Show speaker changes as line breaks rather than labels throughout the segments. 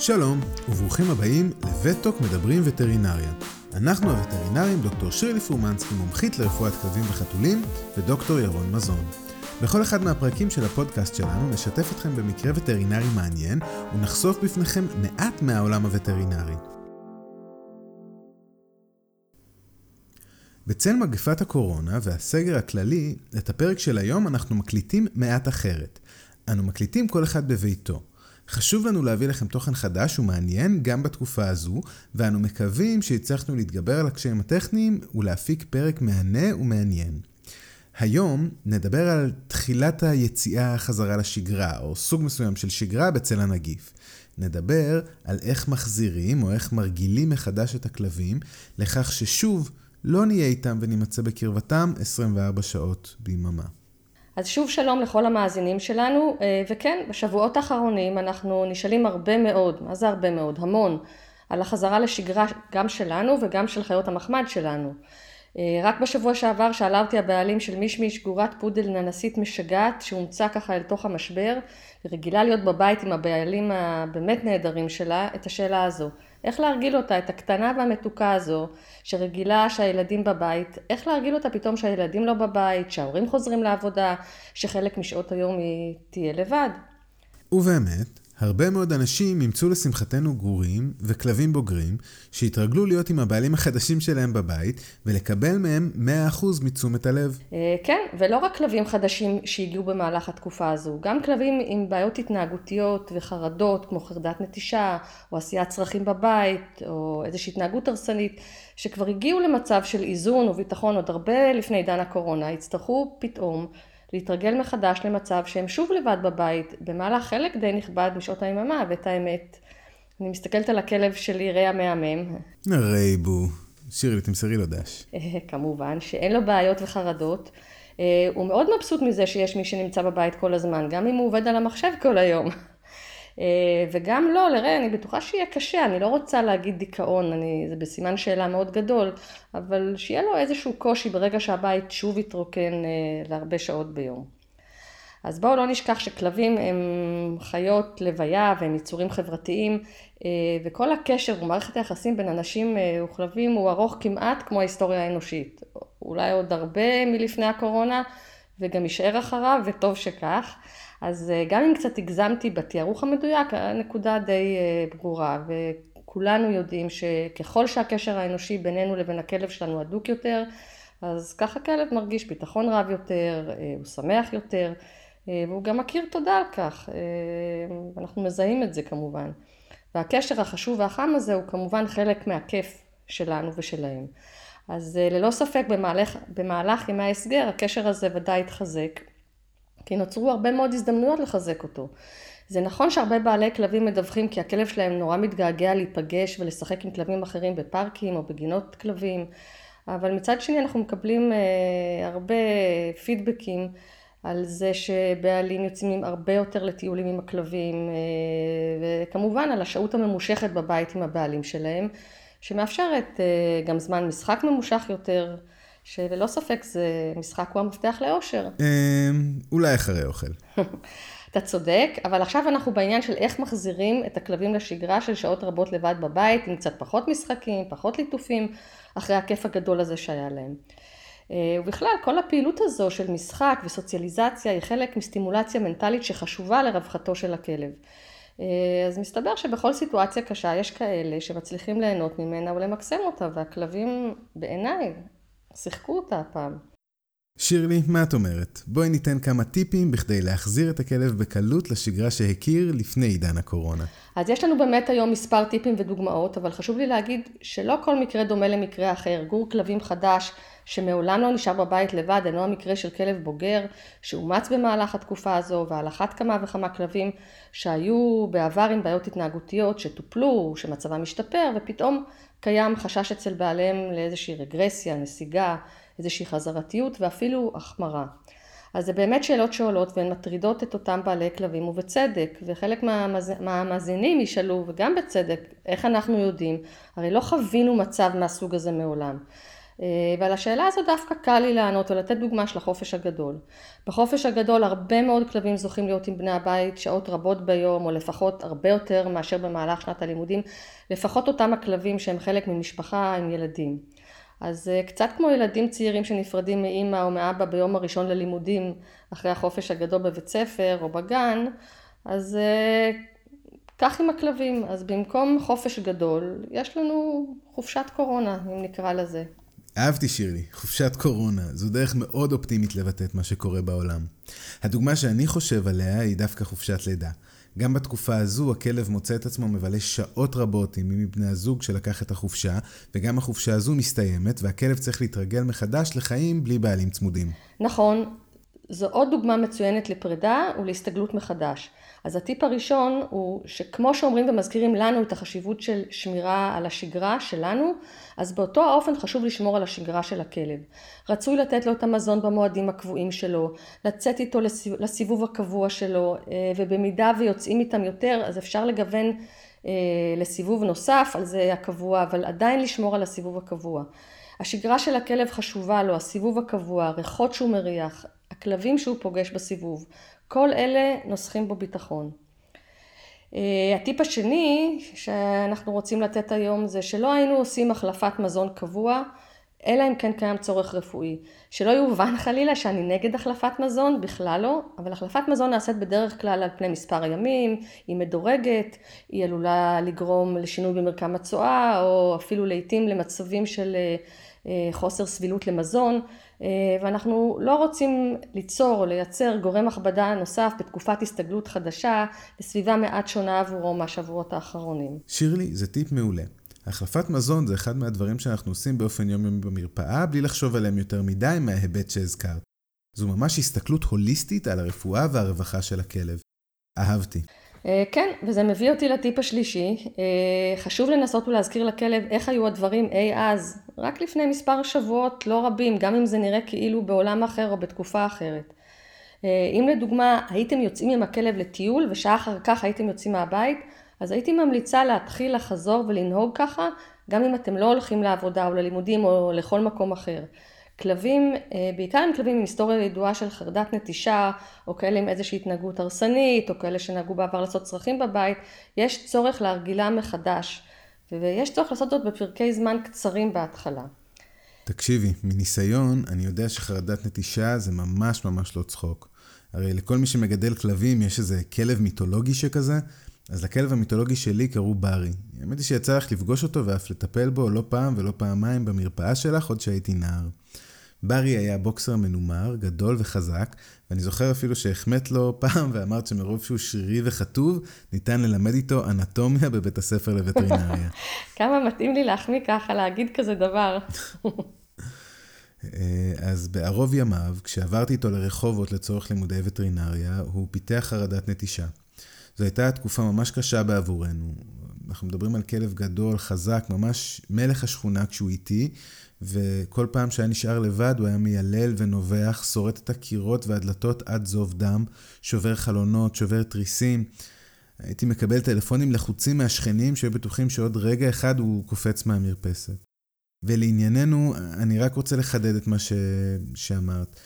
שלום, וברוכים הבאים לבטוק מדברים וטרינריה. אנחנו הווטרינרים דוקטור שירלי פורמנסקי, מומחית לרפואת כלבים וחתולים, ודוקטור ירון מזון. בכל אחד מהפרקים של הפודקאסט שלנו נשתף אתכם במקרה וטרינרי מעניין, ונחשוף בפניכם מעט מהעולם הווטרינרי. בצל מגפת הקורונה והסגר הכללי, את הפרק של היום אנחנו מקליטים מעט אחרת. אנו מקליטים כל אחד בביתו. חשוב לנו להביא לכם תוכן חדש ומעניין גם בתקופה הזו, ואנו מקווים שהצלחנו להתגבר על הקשיים הטכניים ולהפיק פרק מהנה ומעניין. היום נדבר על תחילת היציאה חזרה לשגרה, או סוג מסוים של שגרה בצל הנגיף. נדבר על איך מחזירים או איך מרגילים מחדש את הכלבים לכך ששוב לא נהיה איתם ונימצא בקרבתם 24 שעות ביממה.
אז שוב שלום לכל המאזינים שלנו, אה, וכן, בשבועות האחרונים אנחנו נשאלים הרבה מאוד, מה זה הרבה מאוד? המון, על החזרה לשגרה גם שלנו וגם של חיות המחמד שלנו. אה, רק בשבוע שעבר שאלה אותי הבעלים של מישמיש גורת פודל ננסית משגעת שהומצא ככה אל תוך המשבר, רגילה להיות בבית עם הבעלים הבאמת נהדרים שלה, את השאלה הזו. איך להרגיל אותה, את הקטנה והמתוקה הזו, שרגילה שהילדים בבית, איך להרגיל אותה פתאום שהילדים לא בבית, שההורים חוזרים לעבודה, שחלק משעות היום היא תהיה לבד.
ובאמת, הרבה מאוד אנשים ימצאו לשמחתנו גורים וכלבים בוגרים שהתרגלו להיות עם הבעלים החדשים שלהם בבית ולקבל מהם 100% מתשומת הלב.
אה, כן, ולא רק כלבים חדשים שהגיעו במהלך התקופה הזו, גם כלבים עם בעיות התנהגותיות וחרדות כמו חרדת נטישה או עשיית צרכים בבית או איזושהי התנהגות הרסנית שכבר הגיעו למצב של איזון וביטחון עוד הרבה לפני עידן הקורונה, יצטרכו פתאום להתרגל מחדש למצב שהם שוב לבד בבית במהלך חלק די נכבד משעות היממה, ואת האמת, אני מסתכלת על הכלב שלי, ריאה מהמם.
רייבו, שירי, תמסרי לו דש.
כמובן, שאין לו בעיות וחרדות. אה, הוא מאוד מבסוט מזה שיש מי שנמצא בבית כל הזמן, גם אם הוא עובד על המחשב כל היום. אה, וגם לא, לראה, אני בטוחה שיהיה קשה, אני לא רוצה להגיד דיכאון, אני, זה בסימן שאלה מאוד גדול, אבל שיהיה לו איזשהו קושי ברגע שהבית שוב יתרוקן אה, להרבה שעות ביום. אז בואו לא נשכח שכלבים הם חיות לוויה והם יצורים חברתיים אה, וכל הקשר ומערכת היחסים בין אנשים וכלבים הוא ארוך כמעט כמו ההיסטוריה האנושית. אולי עוד הרבה מלפני הקורונה וגם יישאר אחריו וטוב שכך. אז אה, גם אם קצת הגזמתי בתיארוך המדויק, הנקודה די אה, ברורה, וכולנו יודעים שככל שהקשר האנושי בינינו לבין הכלב שלנו הדוק יותר, אז ככה כלב מרגיש ביטחון רב יותר, אה, הוא שמח יותר, והוא גם מכיר תודה על כך, אנחנו מזהים את זה כמובן. והקשר החשוב והחם הזה הוא כמובן חלק מהכיף שלנו ושלהם. אז ללא ספק במהלך, במהלך ימי ההסגר הקשר הזה ודאי התחזק. כי נוצרו הרבה מאוד הזדמנויות לחזק אותו. זה נכון שהרבה בעלי כלבים מדווחים כי הכלב שלהם נורא מתגעגע להיפגש ולשחק עם כלבים אחרים בפארקים או בגינות כלבים, אבל מצד שני אנחנו מקבלים אה, הרבה פידבקים על זה שבעלים יוצאים הרבה יותר לטיולים עם הכלבים, אה, וכמובן על השהות הממושכת בבית עם הבעלים שלהם, שמאפשרת אה, גם זמן משחק ממושך יותר. שללא ספק זה משחק הוא המפתח לאושר.
אמ, אולי אחרי אוכל.
אתה צודק, אבל עכשיו אנחנו בעניין של איך מחזירים את הכלבים לשגרה של שעות רבות לבד בבית, עם קצת פחות משחקים, פחות ליטופים, אחרי הכיף הגדול הזה שהיה להם. אה, ובכלל, כל הפעילות הזו של משחק וסוציאליזציה היא חלק מסטימולציה מנטלית שחשובה לרווחתו של הכלב. אה, אז מסתבר שבכל סיטואציה קשה יש כאלה שמצליחים ליהנות ממנה ולמקסם אותה, והכלבים בעיניי שיחקו אותה הפעם.
שירלי, מה את אומרת? בואי ניתן כמה טיפים בכדי להחזיר את הכלב בקלות לשגרה שהכיר לפני עידן הקורונה.
אז יש לנו באמת היום מספר טיפים ודוגמאות, אבל חשוב לי להגיד שלא כל מקרה דומה למקרה אחר. גור כלבים חדש שמעולם לא נשאר בבית לבד, אינו המקרה של כלב בוגר שאומץ במהלך התקופה הזו, ועל אחת כמה וכמה כלבים שהיו בעבר עם בעיות התנהגותיות, שטופלו, שמצבם השתפר, ופתאום קיים חשש אצל בעליהם לאיזושהי רגרסיה, נסיגה, איזושהי חזרתיות ואפילו החמרה. אז זה באמת שאלות שעולות והן מטרידות את אותם בעלי כלבים ובצדק, וחלק מהמאזינים ישאלו, וגם בצדק, איך אנחנו יודעים? הרי לא חווינו מצב מהסוג הזה מעולם. אה, ועל השאלה הזאת דווקא קל לי לענות ולתת דוגמה של החופש הגדול. בחופש הגדול הרבה מאוד כלבים זוכים להיות עם בני הבית שעות רבות ביום, או לפחות הרבה יותר מאשר במהלך שנת הלימודים, לפחות אותם הכלבים שהם חלק ממשפחה עם ילדים. אז אה, קצת כמו ילדים צעירים שנפרדים מאימא או מאבא ביום הראשון ללימודים אחרי החופש הגדול בבית ספר או בגן, אז אה, כך עם הכלבים. אז במקום חופש גדול, יש לנו חופשת קורונה, אם נקרא לזה.
אהבתי שירלי, חופשת קורונה. זו דרך מאוד אופטימית לבטא את מה שקורה בעולם. הדוגמה שאני חושב עליה היא דווקא חופשת לידה. גם בתקופה הזו הכלב מוצא את עצמו מבלה שעות רבות עם מי מבני הזוג שלקח את החופשה, וגם החופשה הזו מסתיימת, והכלב צריך להתרגל מחדש לחיים בלי בעלים צמודים.
נכון, זו עוד דוגמה מצוינת לפרידה ולהסתגלות מחדש. אז הטיפ הראשון הוא שכמו שאומרים ומזכירים לנו את החשיבות של שמירה על השגרה שלנו, אז באותו האופן חשוב לשמור על השגרה של הכלב. רצוי לתת לו את המזון במועדים הקבועים שלו, לצאת איתו לסיבוב הקבוע שלו, אה, ובמידה ויוצאים איתם יותר, אז אפשר לגוון אה, לסיבוב נוסף על זה הקבוע, אבל עדיין לשמור על הסיבוב הקבוע. השגרה של הכלב חשובה לו, הסיבוב הקבוע, הריחות שהוא מריח, הכלבים שהוא פוגש בסיבוב, כל אלה נוסחים בו ביטחון. אה, הטיפ השני שאנחנו רוצים לתת היום זה שלא היינו עושים החלפת מזון קבוע, אלא אם כן קיים צורך רפואי. שלא יובן חלילה שאני נגד החלפת מזון, בכלל לא, אבל החלפת מזון נעשית בדרך כלל על פני מספר ימים, היא מדורגת, היא עלולה לגרום לשינוי במרקם הצואה, או אפילו לעיתים למצבים של אה, חוסר סבילות למזון, אה, ואנחנו לא רוצים ליצור או לייצר גורם הכבדה נוסף בתקופת הסתגלות חדשה לסביבה מעט שונה עבורו מהשבועות האחרונים.
שירלי, זה טיפ מעולה. החלפת מזון זה אחד מהדברים שאנחנו עושים באופן יומיומי במרפאה, בלי לחשוב עליהם יותר מדי מההיבט שהזכרת. זו ממש הסתכלות הוליסטית על הרפואה והרווחה של הכלב. אהבתי.
אה, כן, וזה מביא אותי לטיפ השלישי. אה, חשוב לנסות ולהזכיר לכלב איך היו הדברים אי אז, רק לפני מספר שבועות לא רבים, גם אם זה נראה כאילו בעולם אחר או בתקופה אחרת. אה, אם לדוגמה הייתם יוצאים עם הכלב לטיול ושעה אחר כך הייתם יוצאים מהבית, אז הייתי ממליצה להתחיל לחזור ולנהוג ככה, גם אם אתם לא הולכים לעבודה או ללימודים או לכל מקום אחר. כלבים, אה, בעיקר עם כלבים עם היסטוריה ידועה של חרדת נטישה, או כאלה עם איזושהי התנהגות הרסנית, או כאלה שנהגו בעבר לעשות צרכים בבית, יש צורך להרגילם מחדש, ויש צורך לעשות זאת בפרקי זמן קצרים בהתחלה.
תקשיבי, מניסיון, אני יודע שחרדת נטישה זה ממש ממש לא צחוק. הרי לכל מי שמגדל כלבים יש איזה כלב מיתולוגי שכזה, אז לכלב המיתולוגי שלי קראו ברי. האמת היא שיצא לך לפגוש אותו ואף לטפל בו לא פעם ולא פעמיים במרפאה שלך עוד שהייתי נער. ברי היה בוקסר מנומר, גדול וחזק, ואני זוכר אפילו שהחמאת לו פעם ואמרת שמרוב שהוא שרירי וכתוב, ניתן ללמד איתו אנטומיה בבית הספר לווטרינריה.
כמה מתאים לי להחמיא ככה, להגיד כזה דבר.
אה, אז בערוב ימיו, כשעברתי איתו לרחובות לצורך לימודי וטרינריה, הוא פיתח חרדת נטישה. זו הייתה תקופה ממש קשה בעבורנו. אנחנו מדברים על כלב גדול, חזק, ממש מלך השכונה כשהוא איתי, וכל פעם שהיה נשאר לבד הוא היה מיילל ונובח, שורט את הקירות והדלתות עד זוב דם, שובר חלונות, שובר תריסים. הייתי מקבל טלפונים לחוצים מהשכנים שהיו בטוחים שעוד רגע אחד הוא קופץ מהמרפסת. ולענייננו, אני רק רוצה לחדד את מה ש... שאמרת.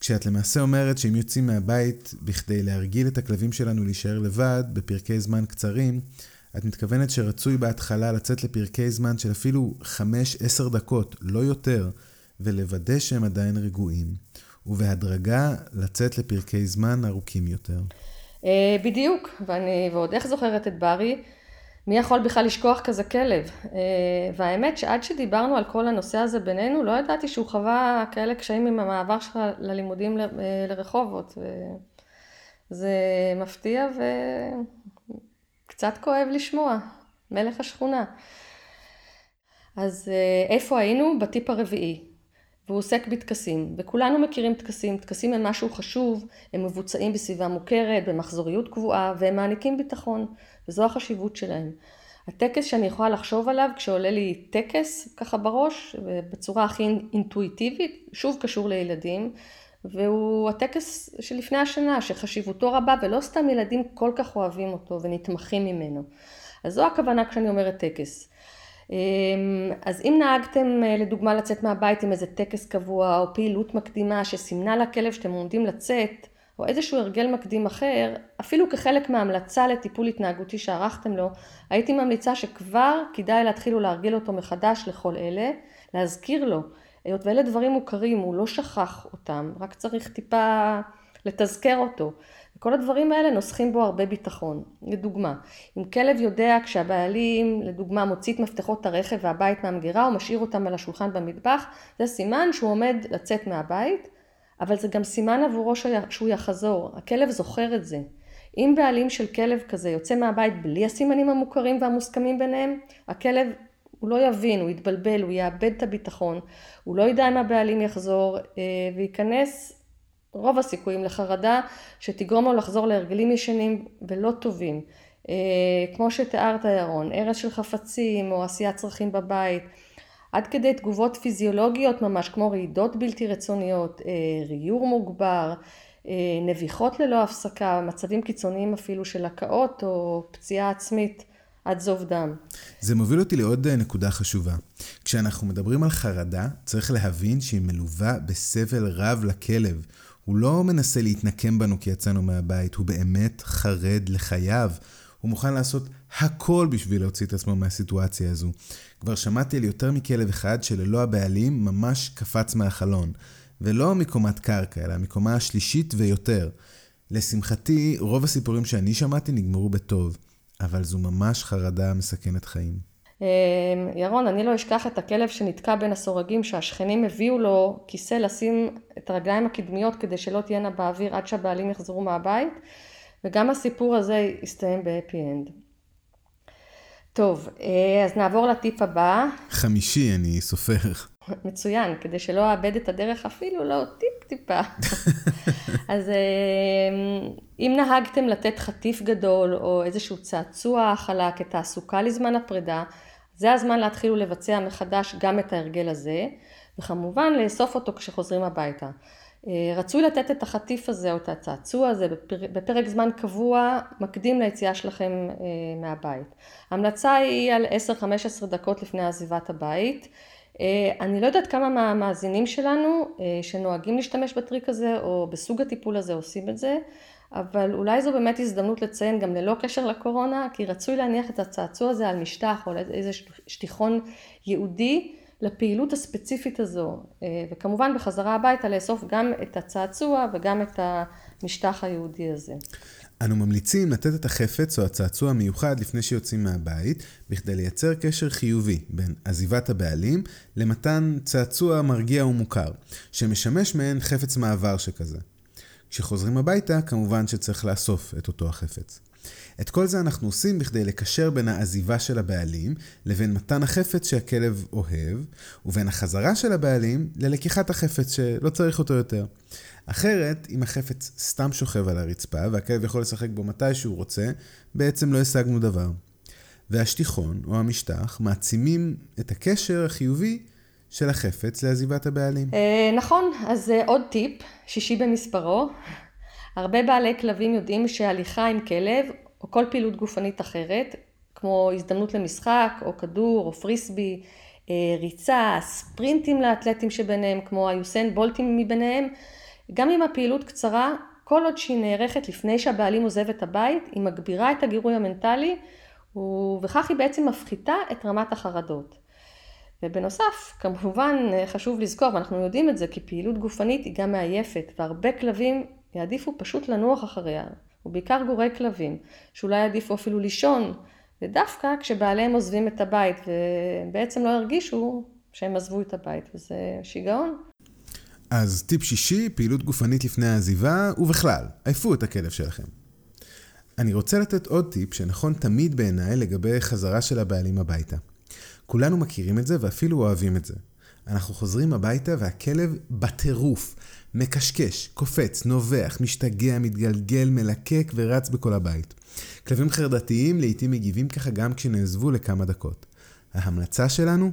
כשאת למעשה אומרת שאם יוצאים מהבית בכדי להרגיל את הכלבים שלנו להישאר לבד בפרקי זמן קצרים, את מתכוונת שרצוי בהתחלה לצאת לפרקי זמן של אפילו 5-10 דקות, לא יותר, ולוודא שהם עדיין רגועים, ובהדרגה לצאת לפרקי זמן ארוכים יותר.
אה, בדיוק, ואני ועוד איך זוכרת את ברי, מי יכול בכלל לשכוח כזה כלב? אה, והאמת שעד שדיברנו על כל הנושא הזה בינינו, לא ידעתי שהוא חווה כאלה קשיים עם המעבר שלך ללימודים אה, לרחובות. זה מפתיע וקצת כואב לשמוע, מלך השכונה. אז אה, איפה היינו? בטיפ הרביעי. והוא עוסק בטקסים, וכולנו מכירים טקסים, טקסים הם משהו חשוב, הם מבוצעים בסביבה מוכרת, במחזוריות קבועה, והם מעניקים ביטחון, וזו החשיבות שלהם. הטקס שאני יכולה לחשוב עליו כשעולה לי טקס ככה בראש, בצורה הכי אינטואיטיבית, שוב קשור לילדים, והוא הטקס שלפני השנה, שחשיבותו רבה, ולא סתם ילדים כל כך אוהבים אותו ונתמכים ממנו. אז זו הכוונה כשאני אומרת טקס. אז אם נהגתם לדוגמה לצאת מהבית עם איזה טקס קבוע או פעילות מקדימה שסימנה לכלב שאתם עומדים לצאת, או איזשהו הרגל מקדים אחר, אפילו כחלק מהמלצה לטיפול התנהגותי שערכתם לו, הייתי ממליצה שכבר כדאי להתחיל ולהרגיל אותו מחדש לכל אלה, להזכיר לו, היות ואלה דברים מוכרים, הוא לא שכח אותם, רק צריך טיפה לתזכר אותו. וכל הדברים האלה נוסחים בו הרבה ביטחון. לדוגמה, אם כלב יודע כשהבעלים, לדוגמה, מוציא את מפתחות הרכב והבית מהמגירה, הוא משאיר אותם על השולחן במטבח, זה סימן שהוא עומד לצאת מהבית, אבל זה גם סימן עבורו שהוא יחזור, הכלב זוכר את זה. אם בעלים של כלב כזה יוצא מהבית בלי הסימנים המוכרים והמוסכמים ביניהם, הכלב הוא לא יבין, הוא יתבלבל, הוא יאבד את הביטחון, הוא לא ידע אם הבעלים יחזור אה, וייכנס רוב הסיכויים לחרדה שתגרום לו לחזור להרגלים ישנים ולא טובים. אה, כמו שתיארת ירון, הרס של חפצים או עשיית צרכים בבית, עד כדי תגובות פיזיולוגיות ממש כמו רעידות בלתי רצוניות, אה, ריור מוגבר, נביחות ללא הפסקה, מצבים קיצוניים אפילו של הקאות או פציעה עצמית. עד זוב דם.
זה מוביל אותי לעוד אה, נקודה חשובה. כשאנחנו מדברים על חרדה, צריך להבין שהיא מלווה בסבל רב לכלב. הוא לא מנסה להתנקם בנו כי יצאנו מהבית, הוא באמת חרד לחייו. הוא מוכן לעשות הכל בשביל להוציא את עצמו מהסיטואציה הזו. כבר שמעתי על יותר מכלב אחד שללא הבעלים ממש קפץ מהחלון. ולא מקומת קרקע, אלא מקומה השלישית ויותר. לשמחתי, רוב הסיפורים שאני שמעתי נגמרו בטוב, אבל זו ממש חרדה מסכנת חיים.
אמ, ירון, אני לא אשכח את הכלב שנתקע בין הסורגים שהשכנים הביאו לו כיסא לשים את הרגליים הקדמיות כדי שלא תהיינה באוויר עד שהבעלים יחזרו מהבית, וגם הסיפור הזה הסתיים ב happy end. טוב, אה, אז נעבור לטיפ הבא.
חמישי, אני סופר.
מצוין, כדי שלא אאבד את הדרך אפילו לא טיפ-טיפה. אז אה, אם נהגתם לתת חטיף גדול או איזשהו צעצוע חלק כתעסוקה לזמן הפרידה, זה הזמן להתחיל ולבצע מחדש גם את ההרגל הזה, וכמובן לאסוף אותו כשחוזרים הביתה. אה, רצוי לתת את החטיף הזה או את הצעצוע הזה בפרק זמן קבוע מקדים ליציאה שלכם אה, מהבית. ההמלצה היא על 10-15 דקות לפני עזיבת הבית. אה, אני לא יודעת כמה מהמאזינים שלנו שנוהגים להשתמש בטריק הזה או בסוג הטיפול הזה עושים את זה, אבל אולי זו באמת הזדמנות לציין גם ללא קשר לקורונה, כי רצוי להניח את הצעצוע הזה על משטח או על איזה שטיחון ייעודי לפעילות הספציפית הזו, אה, וכמובן בחזרה הביתה לאסוף גם את הצעצוע וגם את המשטח היהודי הזה.
אנו ממליצים לתת את החפץ או הצעצוע המיוחד לפני שיוצאים מהבית, בכדי לייצר קשר חיובי בין עזיבת הבעלים למתן צעצוע מרגיע ומוכר, שמשמש מעין חפץ מעבר שכזה. כשחוזרים הביתה, כמובן שצריך לאסוף את אותו החפץ. את כל זה אנחנו עושים בכדי לקשר בין העזיבה של הבעלים לבין מתן החפץ שהכלב אוהב, ובין החזרה של הבעלים ללקיחת החפץ שלא צריך אותו יותר. אחרת, אם החפץ סתם שוכב על הרצפה והכלב יכול לשחק בו מתי שהוא רוצה, בעצם לא השגנו דבר. והשטיחון או המשטח מעצימים את הקשר החיובי של החפץ לעזיבת הבעלים.
אה, נכון, אז אה, עוד טיפ, שישי במספרו. הרבה בעלי כלבים יודעים שהליכה עם כלב או כל פעילות גופנית אחרת, כמו הזדמנות למשחק, או כדור, או פריסבי, אה, ריצה, ספרינטים לאתלטים שביניהם, כמו היוסיין בולטים מביניהם, גם אם הפעילות קצרה, כל עוד שהיא נערכת לפני שהבעלים עוזב את הבית, היא מגבירה את הגירוי המנטלי, ובכך היא בעצם מפחיתה את רמת החרדות. ובנוסף, כמובן חשוב לזכור, ואנחנו יודעים את זה, כי פעילות גופנית היא גם מעייפת, והרבה כלבים יעדיפו פשוט לנוח אחריה, ובעיקר גורי כלבים, שאולי עדיפו אפילו לישון, ודווקא כשבעליהם עוזבים את הבית, ובעצם לא הרגישו שהם עזבו את הבית, וזה שיגעון.
אז טיפ שישי, פעילות גופנית לפני העזיבה, ובכלל, עייפו את הכלב שלכם. אני רוצה לתת עוד טיפ שנכון תמיד בעיניי לגבי חזרה של הבעלים הביתה. כולנו מכירים את זה ואפילו אוהבים את זה. אנחנו חוזרים הביתה והכלב בטירוף, מקשקש, קופץ, נובח, משתגע, מתגלגל, מלקק ורץ בכל הבית. כלבים חרדתיים לעיתים מגיבים ככה גם כשנעזבו לכמה דקות. ההמלצה שלנו?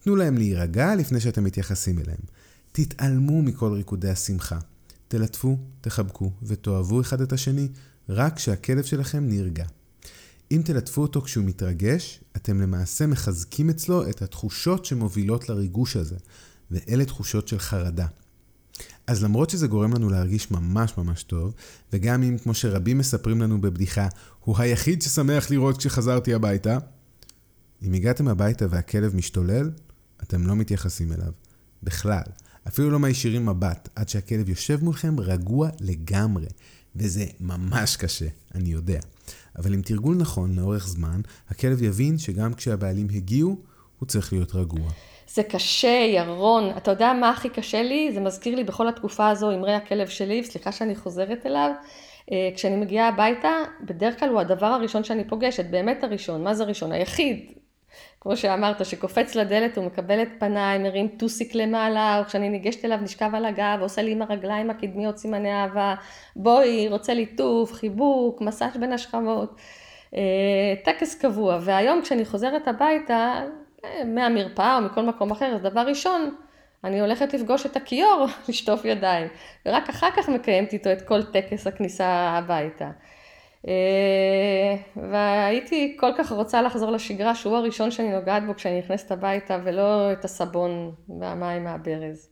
תנו להם להירגע לפני שאתם מתייחסים אליהם. תתעלמו מכל ריקודי השמחה. תלטפו, תחבקו ותאהבו אחד את השני רק כשהכלב שלכם נרגע. אם תלטפו אותו כשהוא מתרגש, אתם למעשה מחזקים אצלו את התחושות שמובילות לריגוש הזה, ואלה תחושות של חרדה. אז למרות שזה גורם לנו להרגיש ממש ממש טוב, וגם אם, כמו שרבים מספרים לנו בבדיחה, הוא היחיד ששמח לראות כשחזרתי הביתה, אם הגעתם הביתה והכלב משתולל, אתם לא מתייחסים אליו. בכלל. אפילו לא מישירים מבט, עד שהכלב יושב מולכם רגוע לגמרי. וזה ממש קשה, אני יודע. אבל עם תרגול נכון לאורך זמן, הכלב יבין שגם כשהבעלים הגיעו, הוא צריך להיות רגוע.
זה קשה, ירון. אתה יודע מה הכי קשה לי? זה מזכיר לי בכל התקופה הזו אמרי הכלב שלי, סליחה שאני חוזרת אליו. אה, כשאני מגיעה הביתה, בדרך כלל הוא הדבר הראשון שאני פוגשת, באמת הראשון. מה זה ראשון? היחיד. כמו שאמרת, שקופץ לדלת, הוא מקבל את פניי, מרים טוסיק למעלה, או כשאני ניגשת אליו נשכב על הגב, עושה לי עם הרגליים הקדמיות סימני אהבה, בואי, רוצה ליטוף, חיבוק, מסאז' בין השכבות, אה, טקס קבוע. והיום כשאני חוזרת הביתה, אה, מהמרפאה או מכל מקום אחר, אז דבר ראשון, אני הולכת לפגוש את הכיור, לשטוף ידיים, ורק אחר כך מקיימת איתו את כל טקס הכניסה הביתה. אה, והייתי כל כך רוצה לחזור לשגרה, שהוא הראשון שאני נוגעת בו כשאני נכנסת הביתה, ולא את הסבון והמים מהברז.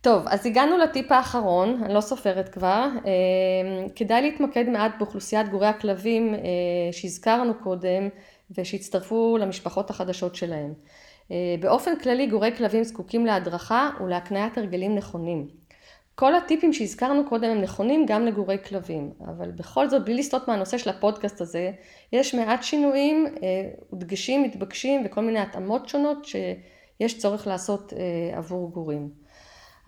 טוב, אז הגענו לטיפ האחרון, אני לא סופרת כבר. אה, כדאי להתמקד מעט באוכלוסיית גורי הכלבים שהזכרנו קודם, ושהצטרפו למשפחות החדשות שלהם. באופן כללי גורי כלבים זקוקים להדרכה ולהקניית הרגלים נכונים. כל הטיפים שהזכרנו קודם הם נכונים גם לגורי כלבים, אבל בכל זאת, בלי לסטות מהנושא של הפודקאסט הזה, יש מעט שינויים, אה, דגשים מתבקשים וכל מיני התאמות שונות שיש צורך לעשות אה, עבור גורים.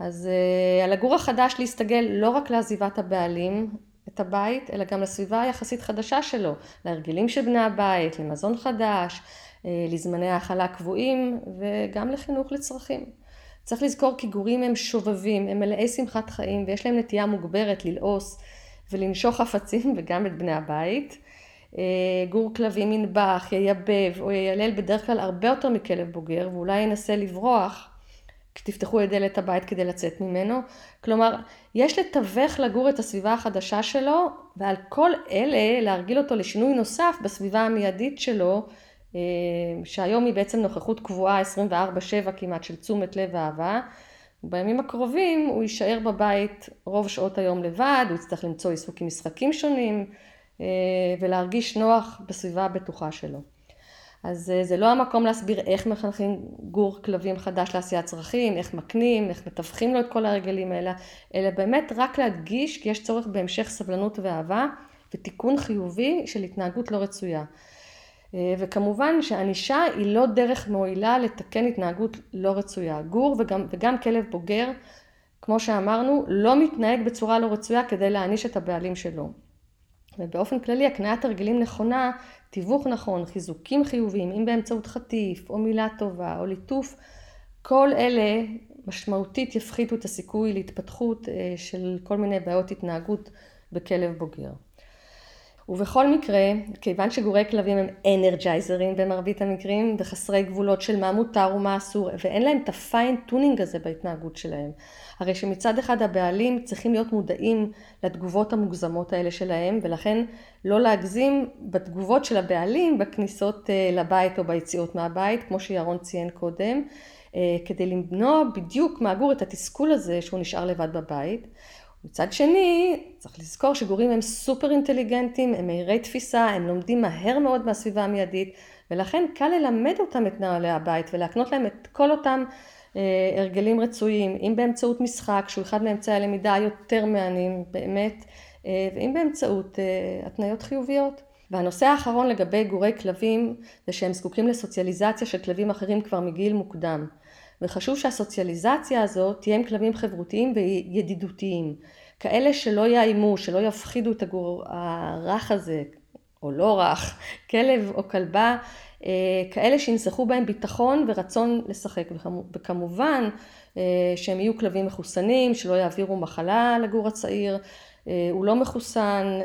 אז אה, על הגור החדש להסתגל לא רק לעזיבת הבעלים את הבית, אלא גם לסביבה היחסית חדשה שלו, להרגלים של בני הבית, למזון חדש, לזמני האכלה קבועים וגם לחינוך לצרכים. צריך לזכור כי גורים הם שובבים, הם מלאי שמחת חיים ויש להם נטייה מוגברת ללעוס ולנשוך חפצים וגם את בני הבית. אה, גור כלבים ינבח, ייבב או יילל בדרך כלל הרבה יותר מכלב בוגר ואולי ינסה לברוח כשתפתחו את דלת הבית כדי לצאת ממנו. כלומר, יש לתווך לגור את הסביבה החדשה שלו ועל כל אלה להרגיל אותו לשינוי נוסף בסביבה המיידית שלו שהיום היא בעצם נוכחות קבועה 24/7 כמעט של תשומת לב ואהבה. בימים הקרובים הוא יישאר בבית רוב שעות היום לבד, הוא יצטרך למצוא עיסוק עם משחקים שונים אה, ולהרגיש נוח בסביבה הבטוחה שלו. אז אה, זה לא המקום להסביר איך מחנכים גור כלבים חדש לעשיית צרכים, איך מקנים, איך מתווכים לו את כל הרגלים האלה, אלא באמת רק להדגיש כי יש צורך בהמשך סבלנות ואהבה ותיקון חיובי של התנהגות לא רצויה. אה, וכמובן שענישה היא לא דרך מועילה לתקן התנהגות לא רצויה. גור וגם, וגם כלב בוגר, כמו שאמרנו, לא מתנהג בצורה לא רצויה כדי להעניש את הבעלים שלו. ובאופן כללי הקניית הרגלים נכונה, תיווך נכון, חיזוקים חיוביים, אם באמצעות חטיף או מילה טובה או ליטוף, כל אלה משמעותית יפחיתו את הסיכוי להתפתחות אה, של כל מיני בעיות התנהגות בכלב בוגר. ובכל מקרה, כיוון שגורי כלבים הם אנרג'ייזרים במרבית המקרים, וחסרי גבולות של מה מותר ומה אסור, ואין להם את ה fine tuning הזה בהתנהגות שלהם. הרי שמצד אחד הבעלים צריכים להיות מודעים לתגובות המוגזמות האלה שלהם, ולכן לא להגזים בתגובות של הבעלים בכניסות אה, לבית או ביציאות מהבית, כמו שירון ציין קודם, אה, כדי למנוע בדיוק מהגור את התסכול הזה שהוא נשאר לבד בבית. מצד שני, צריך לזכור שגורים הם סופר אינטליגנטים, הם מהירי תפיסה, הם לומדים מהר מאוד מהסביבה המיידית, ולכן קל ללמד אותם את נהלי הבית ולהקנות להם את כל אותם אה, הרגלים רצויים, אם באמצעות משחק, שהוא אחד מאמצעי הלמידה היותר מהנים באמת, אה, ואם באמצעות אה, התניות חיוביות. והנושא האחרון לגבי גורי כלבים, זה שהם זקוקים לסוציאליזציה של כלבים אחרים כבר מגיל מוקדם. וחשוב שהסוציאליזציה הזאת תהיה עם כלבים חברותיים וידידותיים. כאלה שלא יאיימו, שלא יפחידו את הגור הרך הזה, או לא רך, כלב או כלבה, אה, כאלה שינסחו בהם ביטחון ורצון לשחק. וכמובן אה, שהם יהיו כלבים מחוסנים, שלא יעבירו מחלה לגור הצעיר. אה, הוא לא מחוסן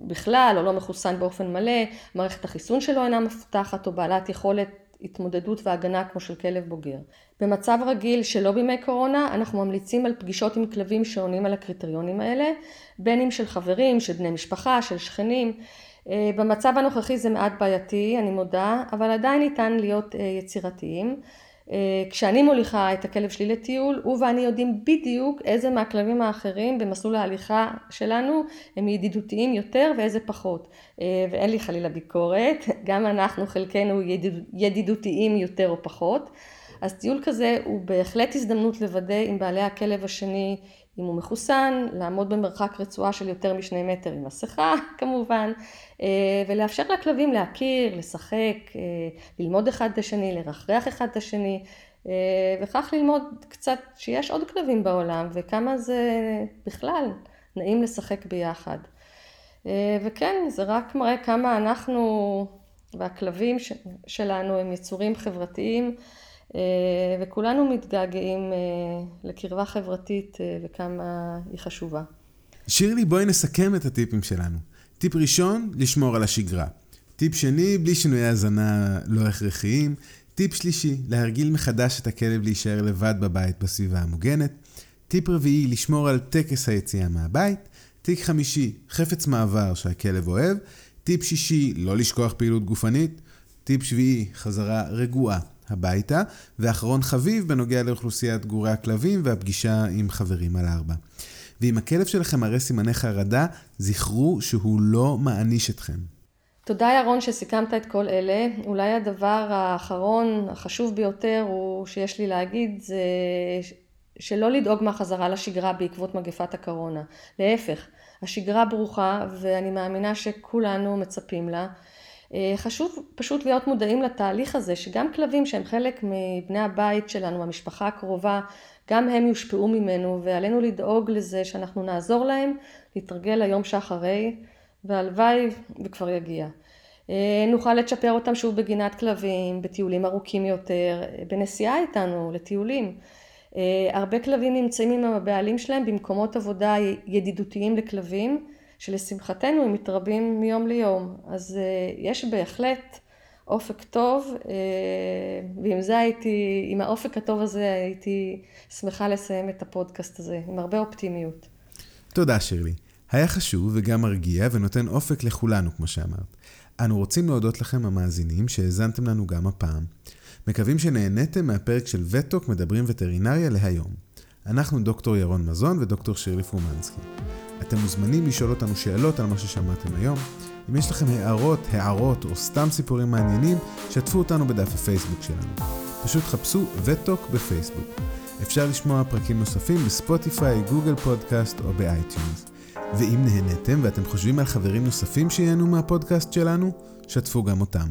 בכלל, או לא מחוסן באופן מלא, מערכת החיסון שלו אינה מפותחת או בעלת יכולת התמודדות והגנה כמו של כלב בוגר. במצב רגיל שלא בימי קורונה אנחנו ממליצים על פגישות עם כלבים שעונים על הקריטריונים האלה, בין אם של חברים, של בני משפחה, של שכנים. במצב הנוכחי זה מעט בעייתי, אני מודה, אבל עדיין ניתן להיות יצירתיים. כשאני מוליכה את הכלב שלי לטיול, הוא ואני יודעים בדיוק איזה מהכלבים האחרים במסלול ההליכה שלנו הם ידידותיים יותר ואיזה פחות. ואין לי חלילה ביקורת, גם אנחנו חלקנו ידידותיים יותר או פחות. אז טיול כזה הוא בהחלט הזדמנות לוודא עם בעלי הכלב השני אם הוא מחוסן, לעמוד במרחק רצועה של יותר משני מטר עם מסכה כמובן, אה, ולאפשר לכלבים להכיר, לשחק, אה, ללמוד אחד את השני, לרחרח אחד את השני, אה, וכך ללמוד קצת שיש עוד כלבים בעולם וכמה זה בכלל נעים לשחק ביחד. וכן, זה רק מראה כמה אנחנו והכלבים שלנו הם יצורים חברתיים. אה, וכולנו מתגעגעים אה, לקרבה חברתית אה, וכמה היא חשובה.
שירלי, בואי נסכם את הטיפים שלנו. טיפ ראשון, לשמור על השגרה. טיפ שני, בלי שינויי הזנה לא הכרחיים. טיפ שלישי, להרגיל מחדש את הכלב להישאר לבד בבית בסביבה המוגנת. טיפ רביעי, לשמור על טקס היציאה מהבית. טיפ חמישי, חפץ מעבר שהכלב אוהב. טיפ שישי, לא לשכוח פעילות גופנית. טיפ שביעי, חזרה רגועה הביתה, ואחרון חביב בנוגע לאוכלוסיית גורי הכלבים והפגישה עם חברים על ארבע. ואם הכלב שלכם מראה סימני חרדה, זכרו שהוא לא מעניש אתכם.
תודה ירון שסיכמת את כל אלה. אולי הדבר האחרון, החשוב ביותר, הוא שיש לי להגיד, זה שלא לדאוג מהחזרה לשגרה בעקבות מגפת הקורונה. להפך, השגרה ברוכה ואני מאמינה שכולנו מצפים לה. אה, חשוב פשוט להיות מודעים לתהליך הזה, שגם כלבים שהם חלק מבני הבית שלנו, המשפחה הקרובה, גם הם יושפעו ממנו, ועלינו לדאוג לזה שאנחנו נעזור להם להתרגל ליום שאחרי, והלוואי וכבר יגיע. אה, נוכל לצ'פר אותם שוב בגינת כלבים, בטיולים ארוכים יותר, בנסיעה איתנו לטיולים. אה, הרבה כלבים נמצאים עם הבעלים שלהם במקומות עבודה ידידותיים לכלבים, שלשמחתנו הם מתרבים מיום ליום. אז אה, יש בהחלט אופק טוב, אה, ועם זה הייתי, עם האופק הטוב הזה הייתי שמחה לסיים את הפודקאסט הזה, עם הרבה אופטימיות.
תודה שירלי. היה חשוב וגם מרגיע ונותן אופק לכולנו, כמו שאמרת. אנו רוצים להודות לכם המאזינים שהאזנתם לנו גם הפעם. מקווים שנהניתם מהפרק של וטוק מדברים וטרינריה להיום. אנחנו דוקטור ירון מזון ודוקטור שירלי פרומנסקי. אתם מוזמנים לשאול אותנו שאלות על מה ששמעתם היום. אם יש לכם הארות, הערות או סתם סיפורים מעניינים, שתפו אותנו בדף הפייסבוק שלנו. פשוט חפשו וטוק בפייסבוק. אפשר לשמוע פרקים נוספים בספוטיפיי, גוגל פודקאסט או ב iTunes. ואם נהניתם ואתם חושבים על חברים נוספים שייהנו מהפודקאסט שלנו, שתפו גם אותם.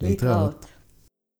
להתראות. להתראות.